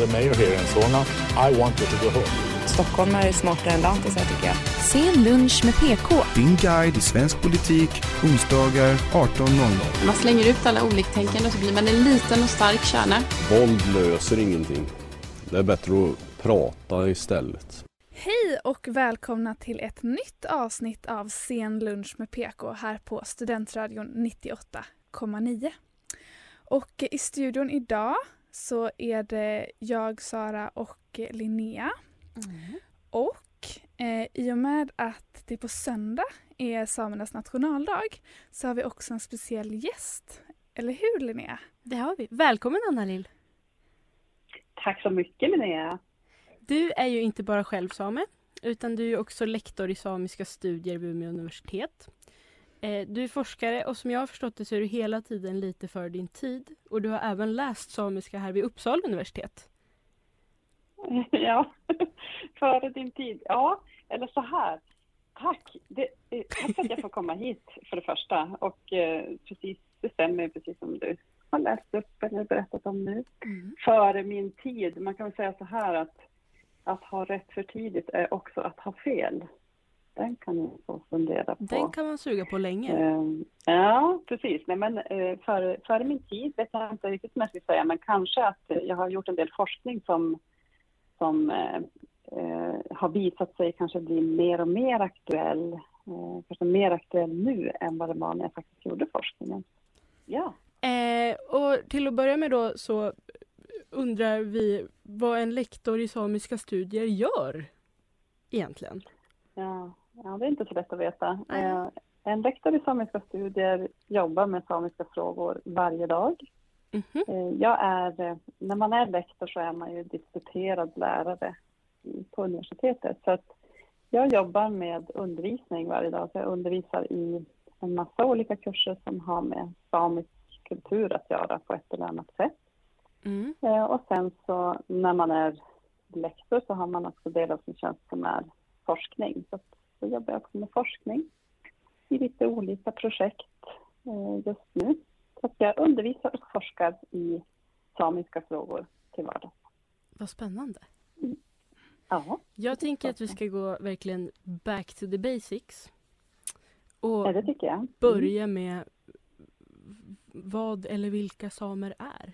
The mayor here in Solna. I want you to go home. Stockholm är smartare än lantisar tycker jag. Sen lunch med PK. Din guide i svensk politik, onsdagar 18.00. Man slänger ut alla oliktänkande och så blir man en liten och stark kärna. Våld löser ingenting. Det är bättre att prata istället. Hej och välkomna till ett nytt avsnitt av Sen lunch med PK här på Studentradion 98,9. Och i studion idag så är det jag, Sara och Linnea. Mm. Och eh, i och med att det på söndag är samernas nationaldag så har vi också en speciell gäst. Eller hur Linnea? Det har vi. Välkommen Anna Lill. Tack så mycket Linnea. Du är ju inte bara själv same utan du är också lektor i samiska studier vid Umeå universitet. Eh, du är forskare och som jag har förstått det så är du hela tiden lite för din tid och du har även läst samiska här vid Uppsala universitet. Ja, före din tid. Ja, eller så här. Tack. Det, eh, tack för att jag får komma hit för det första. Och eh, precis, det stämmer precis som du har läst upp eller berättat om nu. Mm. Före min tid. Man kan väl säga så här att att ha rätt för tidigt är också att ha fel. Den kan ni få fundera på. Den kan man suga på länge. Eh, ja, precis. Nej, men, eh, före, före min tid vet jag inte riktigt vad jag ska säga, men kanske att jag har gjort en del forskning som, som eh, eh, har visat sig kanske bli mer och mer aktuell, eh, kanske mer aktuell nu än vad det var när jag faktiskt gjorde forskningen. Ja. Eh, och till att börja med då så undrar vi vad en lektor i samiska studier gör egentligen. Ja, det är inte så lätt att veta. Eh, en lektor i samiska studier jobbar med samiska frågor varje dag. Mhm. Eh, jag är, eh, när man är lektor så är man ju disputerad lärare på universitetet. Så att jag jobbar med undervisning varje dag. Så jag undervisar i en massa olika kurser som har med samisk kultur att göra på ett eller annat sätt. Mm. Och sen så när man är lektor så har man också del av sin tjänst som är forskning. Så då jobbar jag också med forskning i lite olika projekt eh, just nu. Så att jag undervisar och forskar i samiska frågor till vardags. Vad spännande. Ja, Jag tänker att vi ska gå verkligen back to the basics. Och ja, det tycker jag. Mm. börja med vad eller vilka samer är.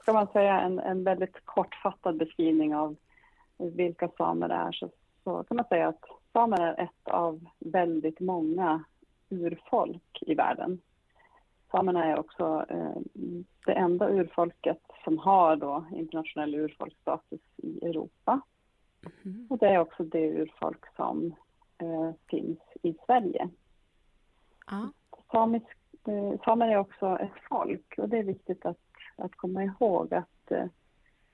Ska man säga en, en väldigt kortfattad beskrivning av vilka samer det är så, så kan man säga att samer är ett av väldigt många urfolk i världen. Samerna är också eh, det enda urfolket som har då internationell urfolksstatus i Europa. Mhm. Och det är också det urfolk som eh, finns i Sverige. Ja. Samisk, eh, samer är också ett folk och det är viktigt att, att komma ihåg att eh,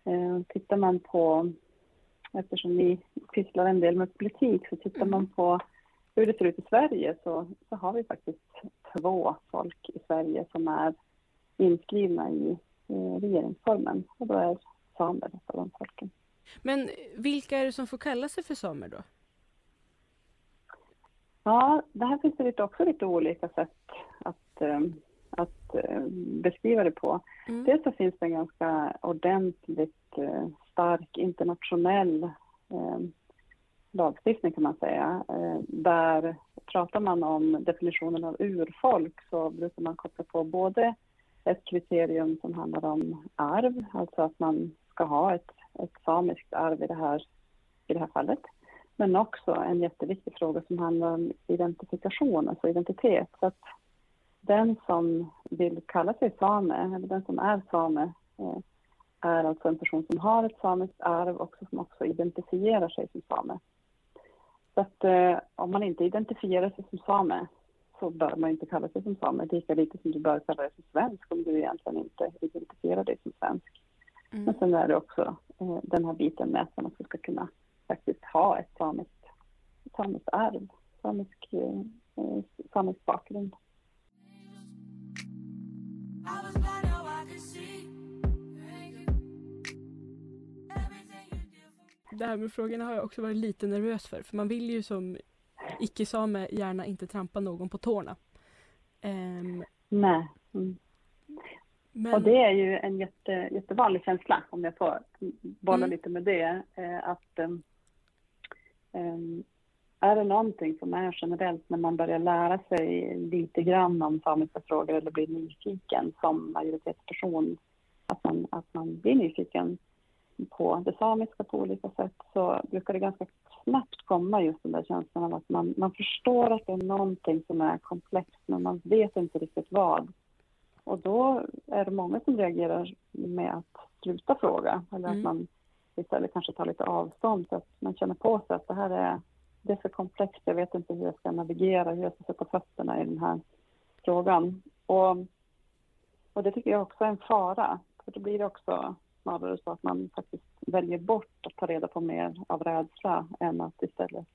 eh, tittar man på, eftersom vi pysslar en del med politik, så tittar man på hur det ser ut i Sverige så, så har vi faktiskt två folk i Sverige som är inskrivna i eh, regeringsformen och då är samer ett av de folken. Men vilka är det som får kalla sig för samer då? Ja, det här finns det också lite olika sätt att, eh, att eh, beskriva det på. Mm. Dels så finns det en ganska ordentligt internationell eh, lagstiftning kan man säga. Eh, där pratar man om definitionen av urfolk så brukar man koppla på både ett kriterium som handlar om arv, alltså att man ska ha ett, ett samiskt arv i det, här, i det här fallet. Men också en jätteviktig fråga som handlar om identifikation, alltså identitet. Så att den som vill kalla sig same, eller den som är same, eh, är alltså en person som har ett samiskt arv och som också identifierar sig som same. Så att eh, om man inte identifierar sig som same så bör man inte kalla sig som same, lika lite som du bör kalla dig som svensk om du egentligen inte identifierar dig som svensk. Mm. Men sen är det också eh, den här biten med att man också ska kunna faktiskt ha ett samiskt, samiskt arv, samisk, eh, samisk bakgrund. Det här med frågorna har jag också varit lite nervös för. För man vill ju som icke-same gärna inte trampa någon på tårna. Um, Nej. Mm. Men... Och det är ju en jätte, jättevanlig känsla, om jag får bolla mm. lite med det. Eh, att um, är det någonting som är generellt när man börjar lära sig lite grann om samiska frågor eller blir nyfiken som majoritetsperson, att man, att man blir nyfiken på det samiska på olika sätt, så brukar det ganska snabbt komma just den där känslan av att man, man förstår att det är någonting som är komplext, men man vet inte riktigt vad. Och då är det många som reagerar med att sluta fråga, eller mm. att man istället kanske tar lite avstånd, så att man känner på sig att det här är, det är för komplext, jag vet inte hur jag ska navigera, hur jag ska sätta fötterna i den här frågan. Och, och det tycker jag också är en fara, för då blir det också snarare så att man faktiskt väljer bort att ta reda på mer av rädsla än att istället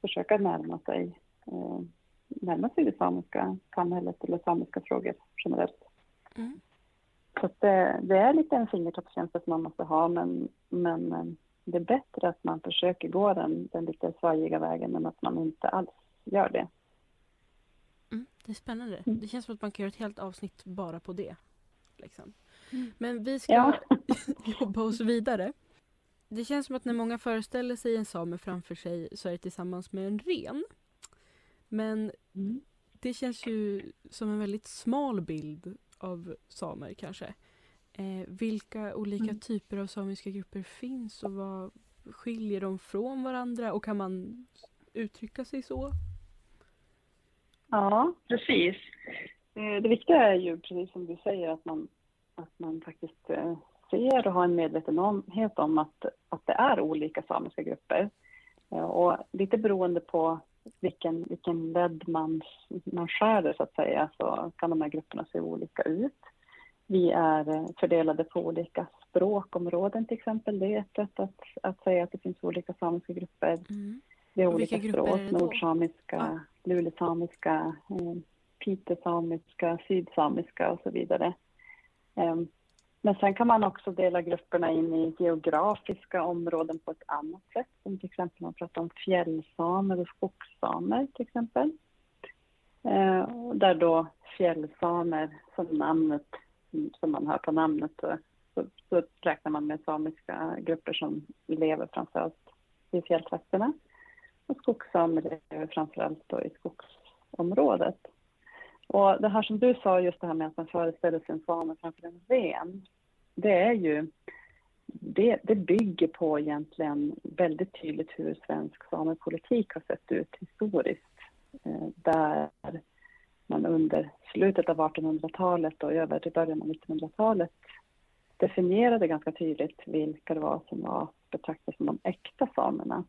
försöka närma sig, eh, närma sig det samiska samhället eller samiska frågor generellt. Mm. Så det, det, är lite en fingertoppskänsla som man måste ha men, men eh, det är bättre att man försöker gå den, den lite svajiga vägen än att man inte alls gör det. Mm, det är spännande. Mm. Det känns som att man kan göra ett helt avsnitt bara på det. Liksom. Men vi ska ja. jobba oss vidare. Det känns som att när många föreställer sig en same framför sig så är det tillsammans med en ren. Men mm. det känns ju som en väldigt smal bild av samer kanske. Eh, vilka olika mm. typer av samiska grupper finns och vad skiljer de från varandra och kan man uttrycka sig så? Ja, precis. Eh, det viktiga är ju precis som du säger att man att man faktiskt eh, ser och har en medvetenhet om att, att det är olika samiska grupper. Eh, och lite beroende på vilken, vilken led man, man skär så att säga, så kan de här grupperna se olika ut. Vi är eh, fördelade på olika språkområden till exempel. Det är ett sätt att, att säga att det finns olika samiska grupper. Mm. Det är olika språk, nordsamiska, ja. lulesamiska, pitesamiska, sydsamiska och så vidare. Ehm, men sen kan man också dela grupperna in i geografiska områden på ett annat sätt. Som till exempel man pratar om fjällsamer och skogssamer till exempel. Ehm, där då fjällsamer, som namnet, som man hör på namnet, så, så räknar man med samiska grupper som lever framförallt i fjälltrakterna. Och skogssamer lever framförallt då i skogsområdet. Och det här som du sa, just det här med att man föreställer sig en svane framför en ren, det är ju, det, det bygger på egentligen väldigt tydligt hur svensk samepolitik har sett ut historiskt. Eh, där man under slutet av 1800-talet och över till början av 1900-talet definierade ganska tydligt vilka det var som var betraktade som de äkta samerna.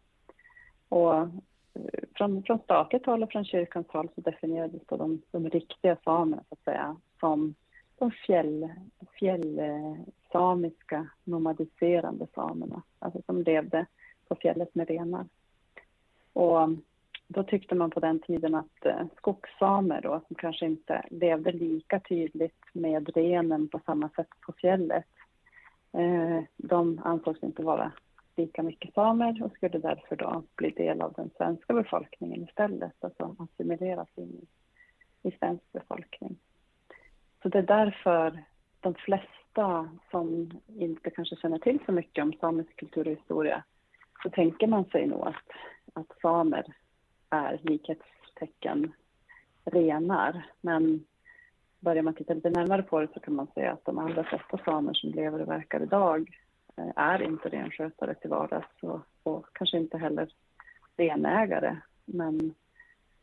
Från, från statligt håll och från kyrkans håll så definierades då de, de riktiga samerna så att säga som de fjäll, fjällsamiska nomadiserande samerna, alltså som levde på fjället med renar. Och då tyckte man på den tiden att eh, skogssamer då, som kanske inte levde lika tydligt med renen på samma sätt på fjället, eh, de ansågs inte vara lika mycket samer och skulle därför då bli del av den svenska befolkningen istället, alltså assimileras in i, i svensk befolkning. Så det är därför de flesta som inte kanske känner till så mycket om samisk kultur och historia, så tänker man sig nog att, att samer är likhetstecken renar. Men börjar man titta lite närmare på det så kan man säga att de allra flesta samer som lever och verkar idag är inte renskötare till vardags och, och kanske inte heller renägare. Men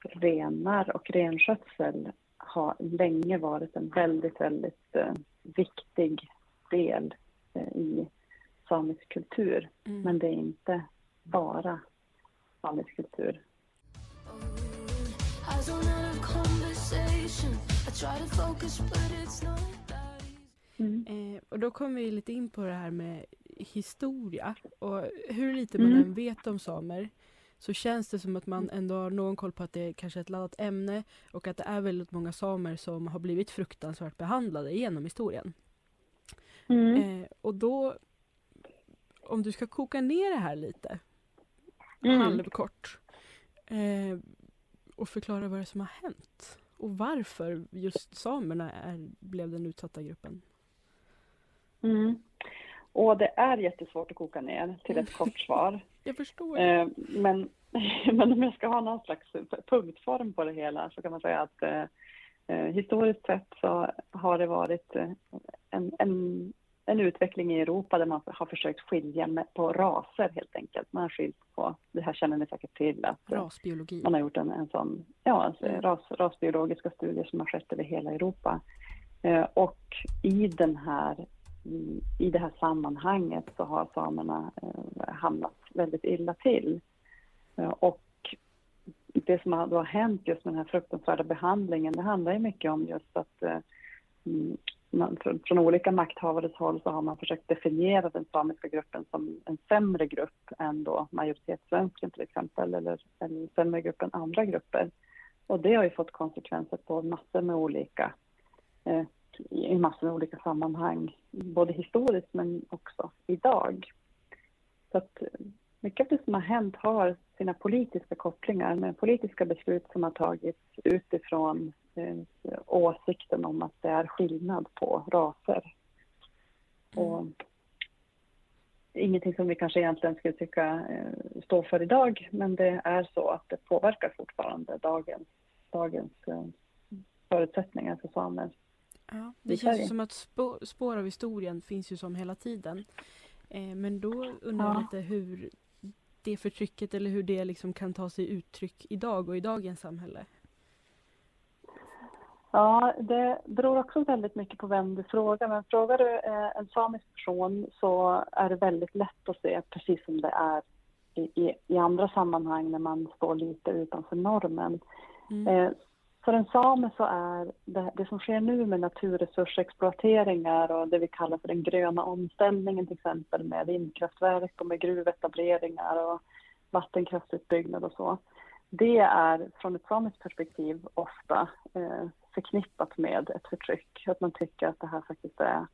renar och renskötsel har länge varit en väldigt, väldigt eh, viktig del eh, i samisk kultur. Mm. Men det är inte bara samisk kultur. Mm. Eh, och då kommer vi lite in på det här med historia och hur lite man Mm. än vet om samer så känns det som att man ändå har någon koll på att det är kanske ett laddat ämne och att det är väldigt många samer som har blivit fruktansvärt behandlade genom historien. Mm. Eh, och då, om du ska koka ner det här lite, Mm. halvkort, eh, och förklara vad det är som har hänt och varför just samerna är, blev den utsatta gruppen. Mm. Och det är jättesvårt att koka ner till ett kort svar. Jag förstår. Eh, Men, men om jag ska ha någon slags punktform på det hela så kan man säga att eh, eh, historiskt sett så har det varit eh, en, en, en utveckling i Europa där man har försökt skilja på raser helt enkelt. Man har skilt på, det här känner ni säkert till, att Rasbiologi. man har gjort en, en sån, ja, alltså, Mm. ras, rasbiologiska studier som har skett över hela Europa. Och i den här i- det här sammanhanget så har samerna eh, hamnat väldigt illa till. Eh, och det som har, hänt just med den här fruktansvärda behandlingen, det handlar ju mycket om just att eh, mm, man, från, från olika makthavares håll så har man försökt definiera den samiska gruppen som en sämre grupp än då majoritetssvensken till exempel, eller en sämre grupp än andra grupper. Och det har ju fått konsekvenser på massor med olika eh, i massor med olika sammanhang, både historiskt men också idag. Så att eh, mycket av det som har hänt har sina politiska kopplingar med politiska beslut som har tagits utifrån eh, åsikten om att det är skillnad på raser. Och ingenting som vi kanske egentligen skulle tycka eh, står för idag, men det är så att det påverkar fortfarande dagens, dagens eh, förutsättningar för samer. Ja, det känns som att spå, spår av historien finns ju som hela tiden. Eh, men då undrar jag Ja. lite hur det förtrycket eller hur det liksom kan ta sig uttryck idag och i dagens samhälle. Ja, det beror också väldigt mycket på vem du frågar. Men frågar du eh, en samisk person så är det väldigt lätt att se, precis som det är i, i, andra sammanhang när man står lite utanför normen. Eh, för en same så är det, det som sker nu med naturresursexploateringar och det vi kallar för den gröna omställningen till exempel med vindkraftverk och med gruvetableringar och vattenkraftsutbyggnad och så. Det är från ett samiskt perspektiv ofta eh, förknippat med ett förtryck. Att man tycker att det här faktiskt är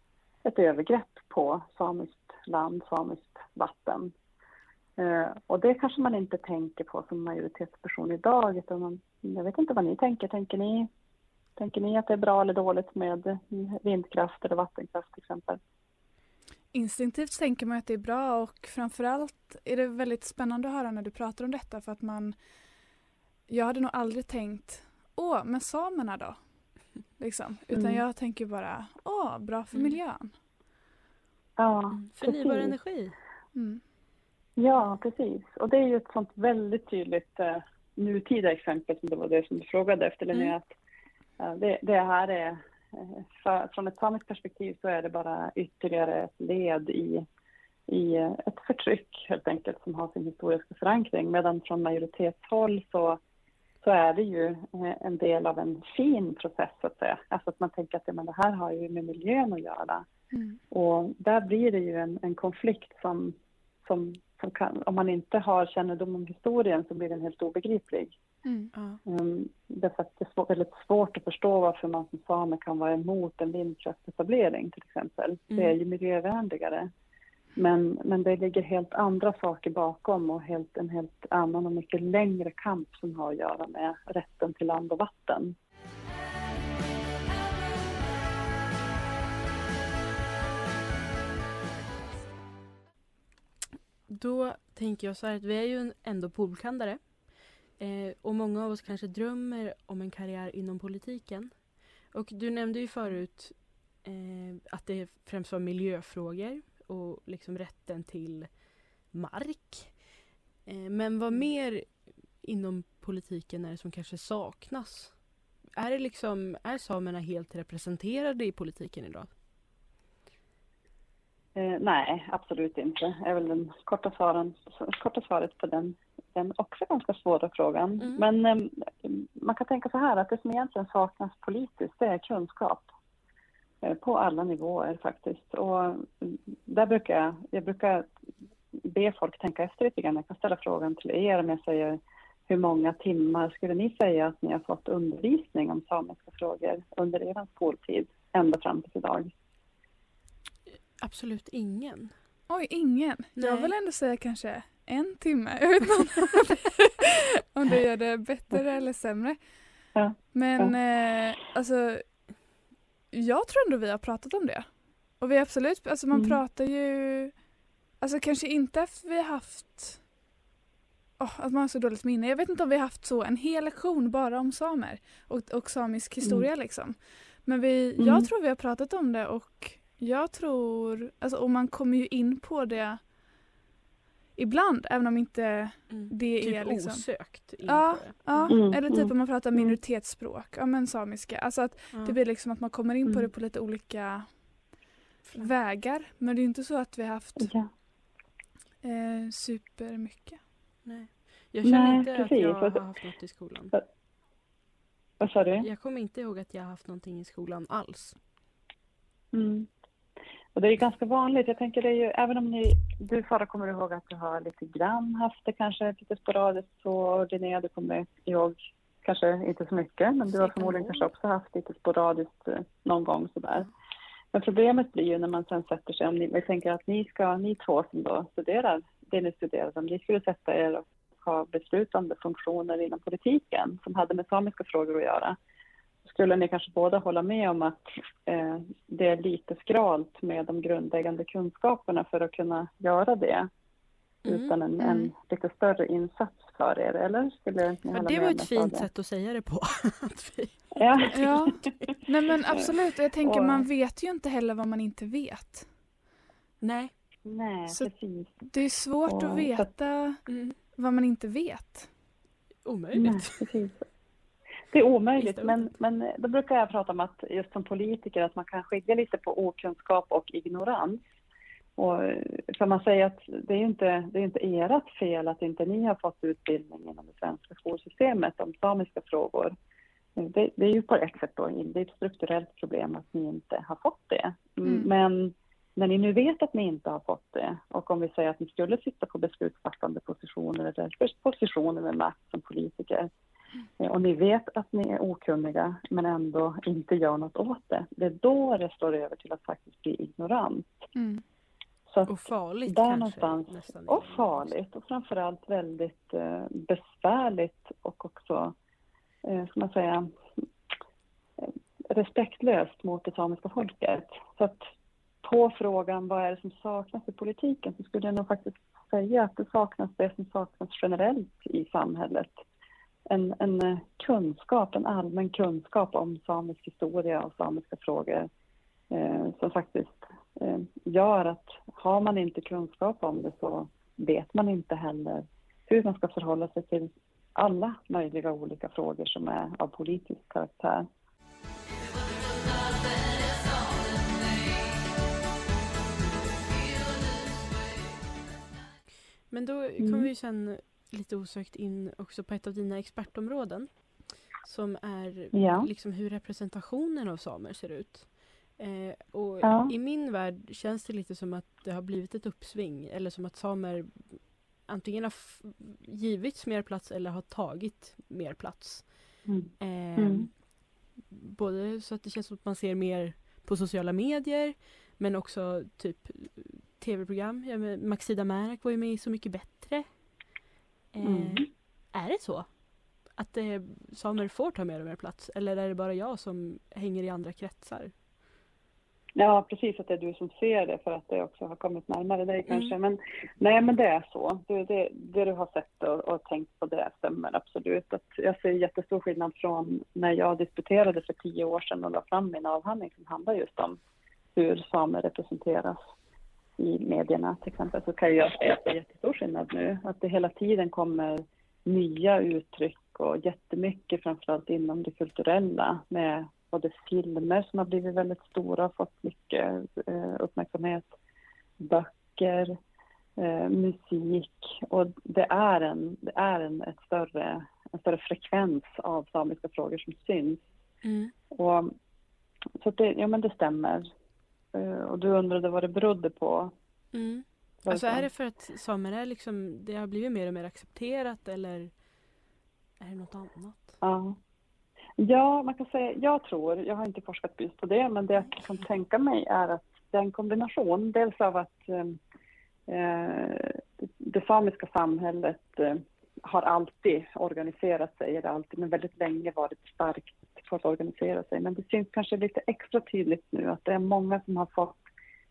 ett övergrepp på samiskt land, samiskt vatten. Eh, och det kanske man inte tänker på som majoritetsperson idag. Utan man, jag vet inte vad ni tänker. Tänker ni, tänker ni att det är bra eller dåligt med vindkraft eller vattenkraft till exempel? Instinktivt tänker man att det är bra och framförallt är det väldigt spännande att höra när du pratar om detta för att man Jag hade nog aldrig tänkt Åh, men samerna då? Liksom. Utan Mm. jag tänker bara Åh, bra för Mm. miljön. Ja, Förnybar precis. energi. Mm. Ja, precis. Och det är ju ett sånt väldigt tydligt eh, nutida exempel som det var det som du frågade efter Linnea. Mm. Att, eh, det, det här är, eh, för, från ett samiskt perspektiv så är det bara ytterligare ett led i, i eh, ett förtryck helt enkelt som har sin historiska förankring. Medan från majoritetshåll så, så är det ju eh, en del av en fin process så att säga. Alltså att man tänker att men det här har ju med miljön att göra. Mm. Och där blir det ju en, en konflikt som, som, som kan, om man inte har kännedom om historien så blir den helt obegriplig. Mm. Um, därför att det är svår, väldigt svårt att förstå varför man som same kan vara emot en vindkraftsetablering till exempel. Det är Mm. ju miljövänligare. Men, men det ligger helt andra saker bakom och helt, en helt annan och mycket längre kamp som har att göra med rätten till land och vatten. Då tänker jag så här att vi är ju ändå polkandare. Eh, och många av oss kanske drömmer om en karriär inom politiken. Och du nämnde ju förut eh, att det främst var miljöfrågor och liksom rätten till mark. Eh, men vad mer inom politiken är det som kanske saknas? Är, det liksom, är samerna helt representerade i politiken idag? Eh, nej, absolut inte. är väl den korta, svaren, korta svaret på den, den också ganska svåra frågan. Mm. Men eh, man kan tänka så här att det som egentligen saknas politiskt det är kunskap. Eh, på alla nivåer faktiskt. Och mm, där brukar jag, jag brukar be folk tänka efter lite grann. Jag kan ställa frågan till er om jag säger hur många timmar skulle ni säga att ni har fått undervisning om samiska frågor under er skoltid ända fram till idag? Absolut ingen. Oj, ingen. Nej. Jag vill ändå säga kanske en timme. Jag vet inte om det, om det gör det bättre eller sämre. Ja. Men eh, alltså, jag tror ändå vi har pratat om det. Och vi absolut, alltså man Mm. pratar ju, alltså kanske inte efter vi har haft, oh, att man har så dåligt minne. Jag vet inte om vi har haft så en hel lektion bara om samer och, och samisk historia liksom. Men vi, Mm. jag tror vi har pratat om det och jag tror, alltså och man kommer ju in på det ibland även om inte det Typ är liksom osökt in Ja, på det. ja. Mm, eller typ mm, om man pratar mm. minoritetsspråk, ja men samiska. Alltså att Ja. det blir liksom att man kommer in på Mm. det på lite olika vägar. Men det är inte så att vi har haft Ja. eh, supermycket. Nej. Jag känner Nej, inte att precis. jag har haft något i skolan. Vad sa du? Jag kommer inte ihåg att jag har haft någonting i skolan alls. Mm. Och det är ganska vanligt. Jag tänker det är ju, även om ni, du Sara kommer ihåg att du har lite grann haft det kanske lite sporadiskt så Linnea du kommer ihåg kanske inte så mycket men du har förmodligen kan kanske också haft lite sporadiskt eh, någon gång sådär. Men problemet blir ju när man sen sätter sig, om ni, jag tänker att ni ska, ni två som då studerar det ni studerar, om ni skulle sätta er och ha beslutande funktioner inom politiken som hade med samiska frågor att göra skulle ni kanske båda hålla med om att eh, det är lite skralt med de grundläggande kunskaperna för att kunna göra det Mm. utan en, Mm. en lite större insats för er, eller? Skulle ni Ja, hålla det var ett fint det? sätt att säga det på. Att vi- Ja. Ja, nej men absolut. Jag tänker Och- man vet ju inte heller vad man inte vet. Nej. Nej, Så- precis. Det är svårt Och- att veta Mm. vad man inte vet. Omöjligt. Nej, precis. Det är omöjligt, men, men då brukar jag prata om att just som politiker att man kan skilja lite på okunskap och ignorans. Och kan man säga att det är inte, det är inte ert fel att inte ni har fått utbildning inom det svenska skolsystemet om samiska frågor. Det, det är ju på ett sätt då, det är ett strukturellt problem att ni inte har fått det. Mm. Men när ni nu vet att ni inte har fått det och om vi säger att ni skulle sitta på beslutsfattande positioner eller positioner med makt som politiker eh, och ni vet att ni är okunniga men ändå inte gör något åt det. Det är då det slår över till att faktiskt bli ignorant. Mm. Så att Och farligt där kanske. någonstans, och farligt och framförallt väldigt eh, besvärligt och också, eh, ska man säga, eh, respektlöst mot det samiska folket. Så att på frågan vad är det som saknas i politiken så skulle jag nog faktiskt säga att det saknas det som saknas generellt i samhället. En, en eh, kunskap, en allmän kunskap om samisk historia och samiska frågor eh, som faktiskt eh, gör att har man inte kunskap om det så vet man inte heller hur man ska förhålla sig till alla möjliga olika frågor som är av politisk karaktär. Men då Mm. kommer vi sen lite osökt in också på ett av dina expertområden. Som är Ja. liksom hur representationen av samer ser ut. Eh, och Ja. i min värld känns det lite som att det har blivit ett uppsving eller som att samer antingen har givits mer plats eller har tagit mer plats. Mm. Eh, Mm. Både så att det känns som att man ser mer på sociala medier men också typ tv-program. Ja, Maxida Märak var ju med i Så mycket bättre. Eh, Mm. Är det så? Att eh, samer får ta mer och mer plats? Eller är det bara jag som hänger i andra kretsar? Ja, precis att det är du som ser det för att det också har kommit närmare dig kanske. Mm. Men nej, men det är så. Det, det, det du har sett och, och tänkt på det stämmer absolut. Att jag ser jättestor skillnad från när jag disputerade för tio år sedan och la fram min avhandling som handlar just om hur samer representeras i medierna till exempel. Så kan jag säga att det är jättestor skillnad nu. Att det hela tiden kommer nya uttryck och jättemycket framförallt inom det kulturella med både filmer som har blivit väldigt stora och fått mycket eh, uppmärksamhet, böcker, eh, musik och det är, en, det är en, ett större, en större frekvens av samiska frågor som syns. Mm. Och, så det, ja, men det stämmer. Eh, och du undrade vad det berodde på. Mm. Alltså är det för att samer är liksom, det har blivit mer och mer accepterat eller är det något annat? Ja. Ja, man kan säga, jag tror, jag har inte forskat just på det, men det jag kan tänka mig är att det är en kombination, dels av att eh, det samiska samhället eh, har alltid organiserat sig, eller alltid, men väldigt länge varit starkt för att organisera sig. Men det syns kanske lite extra tydligt nu att det är många som har fått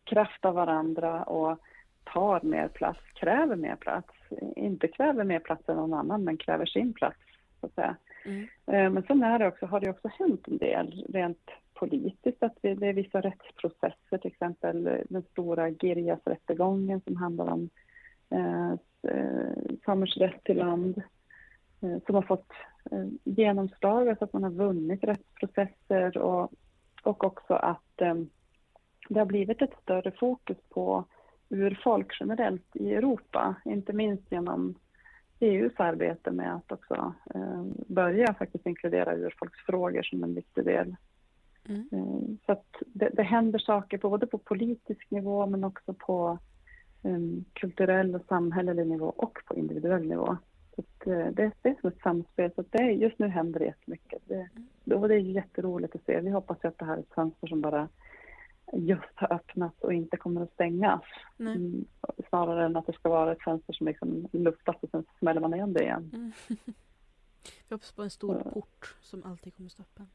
kraft av varandra och tar mer plats, kräver mer plats. Inte kräver mer plats än någon annan, men kräver sin plats, så att säga. Mm. Eh, men sen är det också, har det också hänt en del rent politiskt, att det är vissa rättsprocesser, till exempel den stora Girjas-rättegången som handlar om eh, eh samers rätt till land, eh, som har fått eh, genomslag, alltså att man har vunnit rättsprocesser och, och också att eh, det har blivit ett större fokus på urfolk generellt i Europa, inte minst genom EUs arbete med att också eh, börja faktiskt inkludera urfolksfrågor som en viktig del. Mm. Eh, så att det, det händer saker både på politisk nivå men också på kulturell och samhällelig nivå och på individuell nivå. Så att, uh, det, det är som ett samspel. Så det, just nu händer det jättemycket. Det, och det är jätteroligt att se. Vi hoppas att det här är ett fönster som bara just har öppnats och inte kommer att stängas. Mm, snarare än att det ska vara ett fönster som liksom luftas och sen smäller man igen det igen. Mm. Vi hoppas på en stor så. port som alltid kommer stå öppen.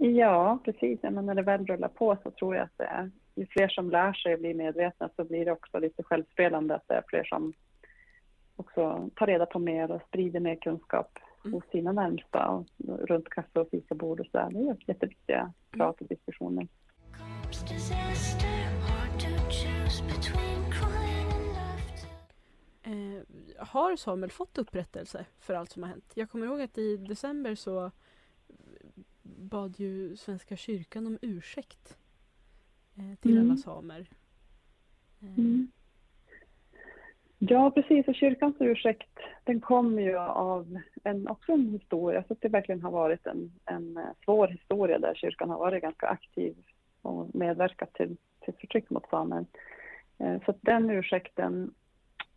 Ja, precis. Men när det väl rullar på så tror jag att det är, ju fler som lär sig och blir medvetna så blir det också lite självspelande att det är fler som också tar reda på mer och sprider mer kunskap mm. hos sina närmsta och runt kaffe och fikabord och så där. Det är jätteviktiga prat och diskussioner. Eh, har Samuel fått upprättelse för allt som har hänt? Jag kommer ihåg att i december så bad ju Svenska kyrkan om ursäkt eh, till mm. alla samer. Eh. Mm. Ja, precis. Och kyrkans ursäkt den kommer ju av en, också en historia, så att det verkligen har varit en, en eh, svår historia där kyrkan har varit ganska aktiv och medverkat till, till förtryck mot samer. Eh, så den ursäkten,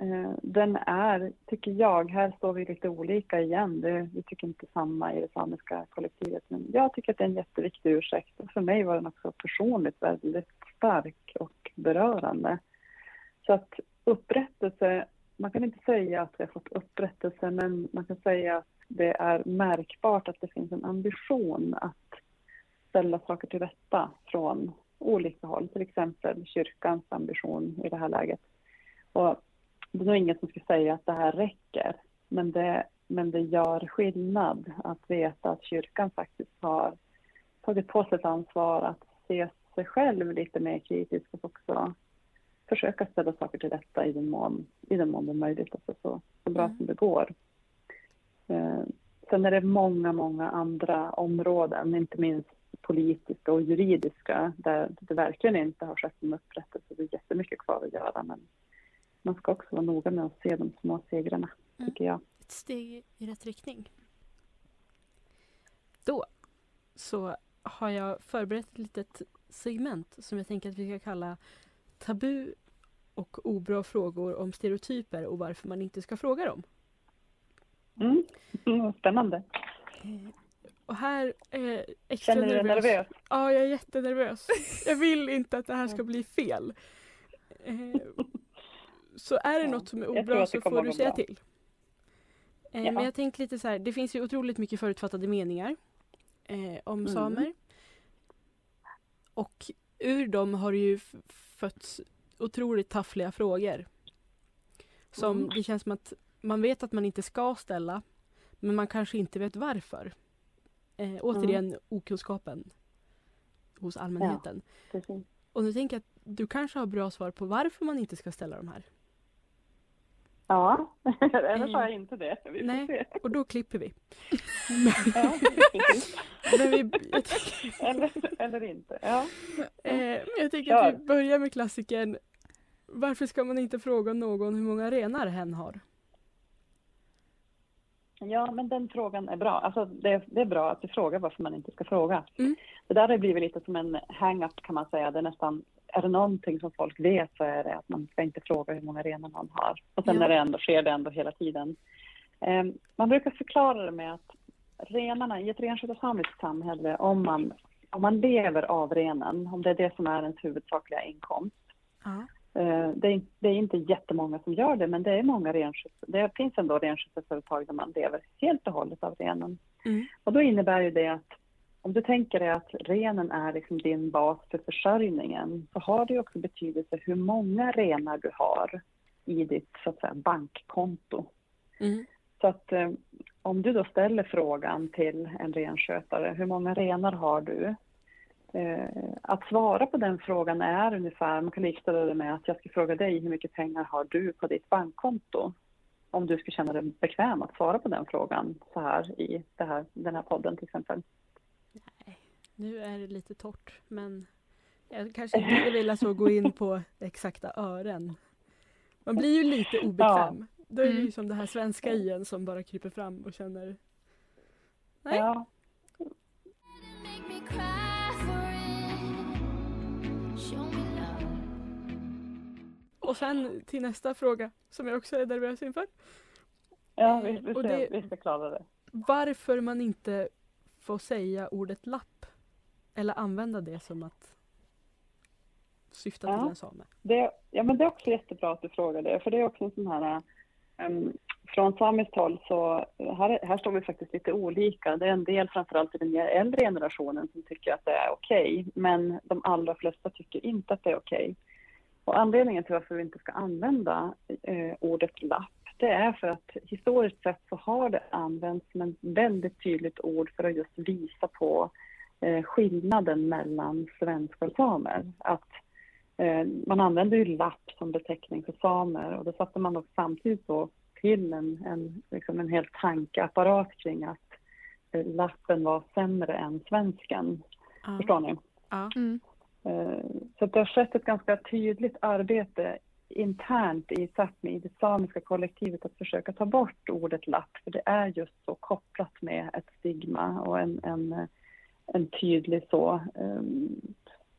Eh, den är, tycker jag, här står vi lite olika igen. Det, vi tycker inte samma i det samiska kollektivet. Men jag tycker att det är en jätteviktig ursäkt. Och för mig var den också personligt väldigt stark och berörande. Så att upprättelse, man kan inte säga att vi har fått upprättelse, men man kan säga att det är märkbart att det finns en ambition att ställa saker till rätta från olika håll, till exempel kyrkans ambition i det här läget. Och det är nog ingen som skulle säga att det här räcker, men det, men det gör skillnad att veta att kyrkan faktiskt har tagit på sig ett ansvar att se sig själv lite mer kritiskt och också försöka ställa saker till rätta i den mån, i den mån det är möjligt, alltså så, så bra mm. som det går. Eh, sen är det många, många andra områden, inte minst politiska och juridiska där det verkligen inte har skett en upprättelse. Det är jättemycket kvar att göra men man ska också vara noga med att se de små segrarna, mm. tycker jag. Ett steg i rätt riktning. Då så har jag förberett ett litet segment som jag tänker att vi ska kalla Tabu och obra frågor om stereotyper och varför man inte ska fråga dem. Mm. Mm, spännande. Eh, och här är extra Känner du dig nervös. nervös? Ja, jag är jättenervös. Jag vill inte att det här ska bli fel. Så är det ja, något som är obra så får du säga bra. till. Eh, ja. Men jag tänkte lite så här, det finns ju otroligt mycket förutfattade meningar eh, om mm. samer. Och ur dem har det ju fötts otroligt taffliga frågor. Som mm. det känns som att man vet att man inte ska ställa men man kanske inte vet varför. Eh, återigen mm. okunskapen hos allmänheten. Ja, och nu tänker jag att du kanske har bra svar på varför man inte ska ställa de här. Ja, eller sa jag inte det. Vi Nej, se. och då klipper vi. ja, Men vi tänker... eller, eller inte, ja. Eh, jag tänker att vi börjar med klassikern Varför ska man inte fråga någon hur många renar hen har? Ja, men den frågan är bra. Alltså, det, det är bra att du frågar varför man inte ska fråga. Mm. Det där har blivit lite som en hang-up kan man säga. Det är nästan är det någonting som folk vet så är det att man ska inte fråga hur många renar man har. Och sen Ja. är det ändå, sker det ändå hela tiden. Eh, man brukar förklara det med att renarna i ett renskötarsamiskt samhälle, om man, om man lever av renen, om det är det som är ens huvudsakliga inkomst, Ja. Eh, Det är, det är inte jättemånga som gör det, men det är många renskötsel. Det finns ändå renskötselföretag där man lever helt och hållet av renen. Mm. Och då innebär ju det att om du tänker dig att renen är liksom din bas för försörjningen så har det också betydelse hur många renar du har i ditt så att säga, bankkonto. Mm. Så att eh, om du då ställer frågan till en renskötare, hur många renar har du? Eh, att svara på den frågan är ungefär, man kan likställa det med att jag ska fråga dig, hur mycket pengar har du på ditt bankkonto? Om du skulle känna dig bekväm att svara på den frågan så här i här, den här podden till exempel. Nu är det lite torrt men jag kanske inte skulle vilja så gå in på exakta ören. Man blir ju lite obekväm. Då är det ju Mm. som det här svenska i en som bara kryper fram och känner Nej. Ja, Och sen till nästa fråga som jag också är nervös inför. ja vi, vi, Och ser, det- vi ska klara det. Varför man inte får säga ordet lapp eller använda det som att syfta till Ja. en same. Det, ja, men det är också jättebra att du frågar det, för det är också en sån här... Um, från samiskt håll så här, här står vi faktiskt lite olika. Det är en del, framförallt i den äldre generationen, som tycker att det är okej. men de allra flesta tycker inte att det är okej. Och anledningen till varför vi inte ska använda eh, ordet lapp, det är för att historiskt sett så har det använts som ett väldigt tydligt ord för att just visa på eh, skillnaden mellan svenskar och samer. Att Eh, Man använde ju lapp som beteckning för samer och då satte man också samtidigt då till en, en, liksom en hel tankeapparat kring att eh, lappen var sämre än svensken. Ja. Förstår ni? Ja. Mm. Eh, Så att det har skett ett ganska tydligt arbete internt i Sápmi, i det samiska kollektivet, att försöka ta bort ordet lapp, för det är just så kopplat med ett stigma och en, en, en tydlig så um,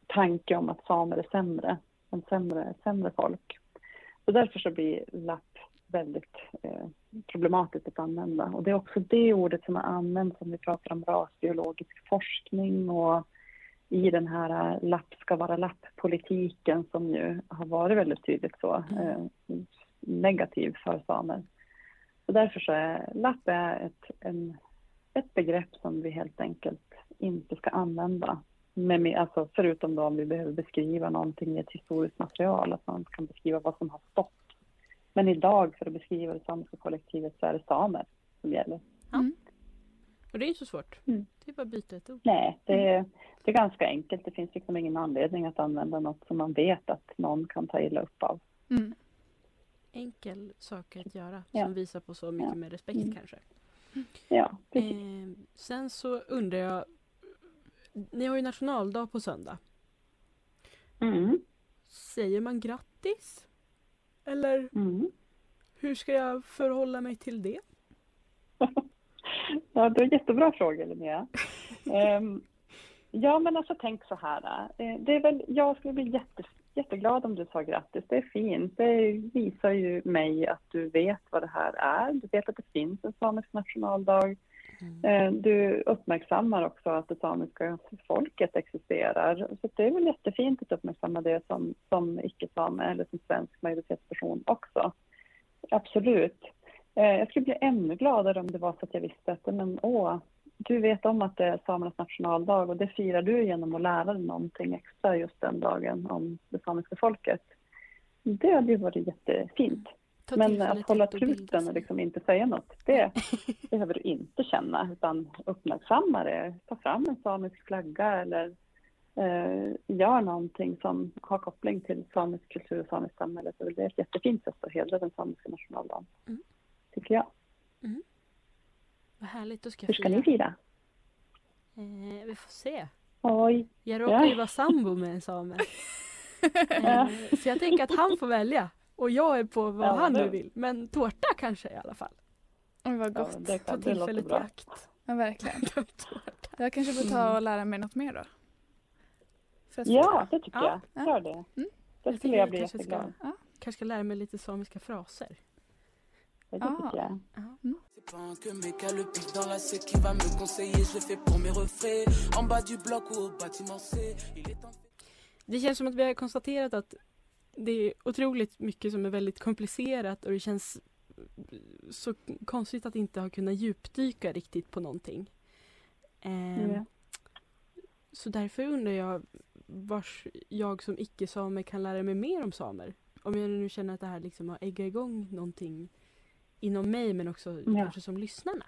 tanke om att samer är sämre, en sämre, sämre folk. Så därför så blir lapp väldigt eh, problematiskt att använda. Och det är också det ordet som har använts om vi pratar om rasbiologisk forskning och i den här eh, lapp ska vara lapp-politiken som ju har varit väldigt tydligt så eh, negativ för samer. Så därför så är lapp är ett, en, ett begrepp som vi helt enkelt inte ska använda. Men, med- alltså, förutom då om vi behöver beskriva någonting i ett historiskt material, att man kan beskriva vad som har stått. Men idag för att beskriva det samiska kollektivet så är det samer som gäller. Och det är inte så svårt. Mm. Det är bara att byta ett ord. Nej, det är, det är ganska enkelt. Det finns liksom ingen anledning att använda något som man vet att någon kan ta illa upp av. Mm. Enkel sak att göra Ja. som visar på så mycket Ja. mer respekt Mm. kanske. Ja, precis. Eh, sen så undrar jag, ni har ju nationaldag på söndag. Mm. Säger man grattis? Eller Mm. hur ska jag förhålla mig till det? Ja, det är en jättebra fråga Linnea. Ehm, ja, men alltså tänk så här. eh, Det är väl, jag skulle bli jätte, jätteglad om du sa grattis. Det är fint. Det visar ju mig att du vet vad det här är. Du vet att det finns en samisk nationaldag. Eh, Du uppmärksammar också att det samiska folket existerar. Så det är väl jättefint att uppmärksamma det som, som icke-same eller som svensk majoritetsperson också. Absolut. Eh, Jag skulle bli ännu gladare om det var så att jag visste att men, åh, du vet om att det är samernas nationaldag och det firar du genom att lära dig någonting extra just den dagen om det samiska folket. Det hade ju varit jättefint. Ta Men att hålla truten och liksom inte säga något, det behöver du inte känna utan uppmärksamma det. Ta fram en samisk flagga eller eh, gör någonting som har koppling till samisk kultur och samiskt samhälle. Så det är ett jättefint sätt att hedra den samiska nationaldagen, Mm. tycker jag. Vad härligt, då ska jag Hur ska fira. ni fira? Eh, vi får se. Oj. Jag råkar Ja. ju vara sambo med en same. eh, så jag tänker att han får välja. Och jag är på vad Ja, han nu det- vill. Men tårta kanske i alla fall. Oj, vad Ja, gott. det, Ta kan, det tillfället i akt. Ja, verkligen. Jag kanske får ta och lära mig något mer då. Ja, det tycker Ja. jag. Gör det. Mm. Det Jag skulle tänker jag bli kanske ska, jätteglad. Ja. kanske ska lära mig lite samiska fraser. Det Ah. tycker jag. C'est pas un que le pic dans la C qui va me conseiller, je fais pour mes refraits. En bas du bloc ou au bâtiment C, il est en Det känns som att vi har konstaterat att det är otroligt mycket som är väldigt komplicerat och det känns så konstigt att inte ha kunnat djupdyka riktigt på någonting. Ehm, Ja. Så därför undrar jag vars jag som icke-same kan lära mig mer om samer. Om jag nu känner att det här liksom har äggat igång någonting inom mig men också Ja. kanske som lyssnarna.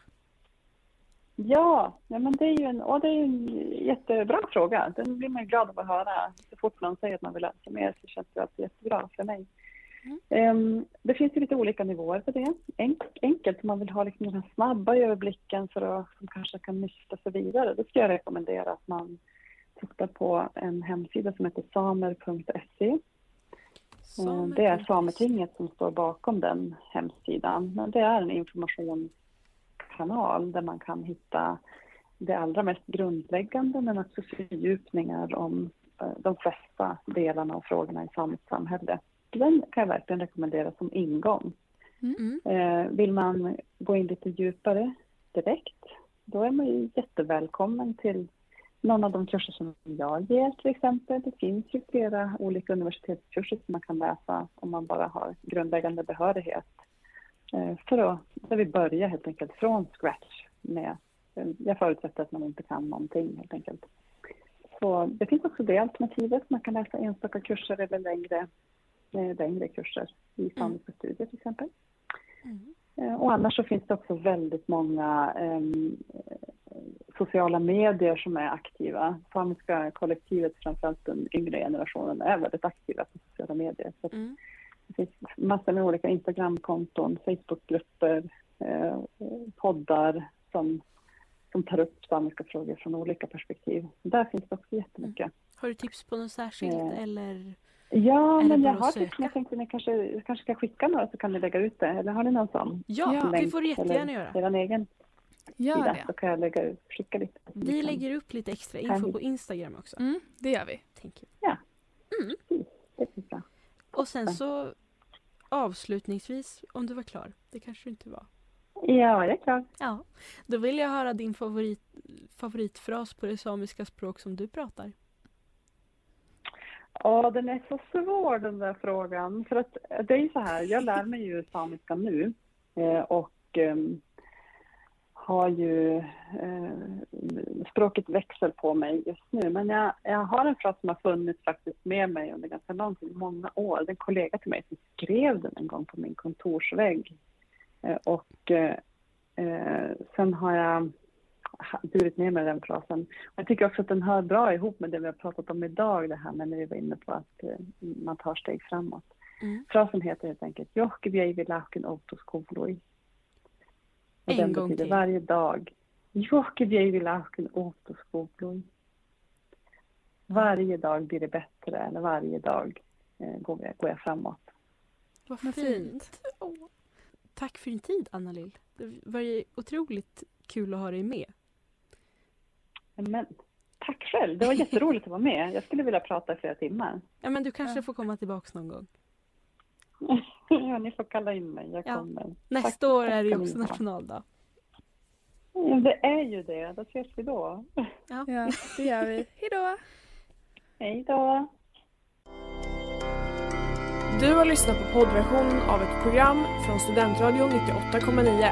Ja, ja men det är ju en, och det är en jättebra fråga. Den blir man ju glad av att höra. Så fort någon säger att man vill sig mer så känns det alltid jättebra för mig. Mm. Ehm, det finns ju lite olika nivåer för det. En, enkelt om man vill ha liksom den här snabba överblicken för att som kanske kan nysta sig vidare. Då skulle jag rekommendera att man tittar på en hemsida som heter samer.se. Ehm, Det är Sametinget som står bakom den hemsidan. Men det är en informationskanal där man kan hitta det allra mest grundläggande men också fördjupningar om eh, de flesta delarna och frågorna i samiskt samhälle. Den kan jag verkligen rekommendera som ingång. Mm. Eh, Vill man gå in lite djupare direkt, då är man ju jättevälkommen till någon av de kurser som jag ger till exempel. Det finns ju flera olika universitetskurser som man kan läsa om man bara har grundläggande behörighet. Eh, För att, där vi börjar helt enkelt från scratch med, eh, jag förutsätter att man inte kan någonting helt enkelt. Så det finns också det alternativet, man kan läsa enstaka kurser eller längre, eh, längre kurser i samiska studier till exempel. Eh, Och annars så finns det också väldigt många eh, sociala medier som är aktiva. Samiska kollektivet, framförallt den yngre generationen, är väldigt aktiva på sociala medier. Så Mm. det finns massor med olika Instagramkonton, Facebookgrupper, eh, poddar som, som tar upp samiska frågor från olika perspektiv. Där finns det också jättemycket. Har du tips på något särskilt Eh, eller? Ja, det men jag har tips. Jag tänkte ni kanske, jag kanske ska skicka några så kan ni lägga ut det. Eller har ni någon sån? Ja, Ja. det får du jättegärna Eller göra. er egen Gör sida det. så kan jag lägga ut, skicka lite. Vi lägger upp lite extra info på Instagram också. Mm, det gör vi. Tänker Ja. Mm. det blir bra. Och sen så avslutningsvis, om du var klar. Det kanske du inte var. Ja, jag är klar. Ja. Då vill jag höra din favorit, favoritfras på det samiska språk som du pratar. Ja, den är så svår den där frågan. För att det är ju så här, jag lär mig ju samiska nu eh, och ehm, har ju eh, språket växer på mig just nu. Men jag, jag har en fras som har funnits faktiskt med mig under ganska lång tid, många år. Det är en kollega till mig som skrev den en gång på min kontorsvägg. Eh, och eh, eh, sen har jag burit med mig den frasen. Jag tycker också att den hör bra ihop med det vi har pratat om idag, det här med när vi var inne på att eh, man tar steg framåt. Mm. Frasen heter helt enkelt Johkivjeivi laken autoskoloi. Och En den gång betyder till. varje dag. Johkivjeivi laken autoskoloi. Varje dag blir det bättre, eller varje dag eh, går, jag, går jag framåt. Vad fint. fint. Åh. Tack för din tid, Anna-Lill. Det var ju otroligt kul att ha dig med. Men tack själv, det var jätteroligt att vara med. Jag skulle vilja prata i flera timmar. Ja, men du kanske får komma tillbaks någon gång. ja, ni får kalla in mig, jag Ja. kommer. Nästa Tack- år tack är det ju också nationaldag. Ja, det är ju det. Då ses vi då. Ja. Ja, det gör vi. Hej då! Hej då! Du har lyssnat på poddversionen av ett program från Studentradion 98,9.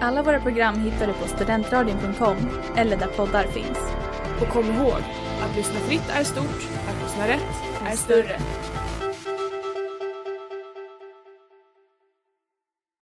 Alla våra program hittar du på studentradion.com eller där poddar finns. Och kom ihåg, att lyssna fritt är stort, att lyssna rätt är större.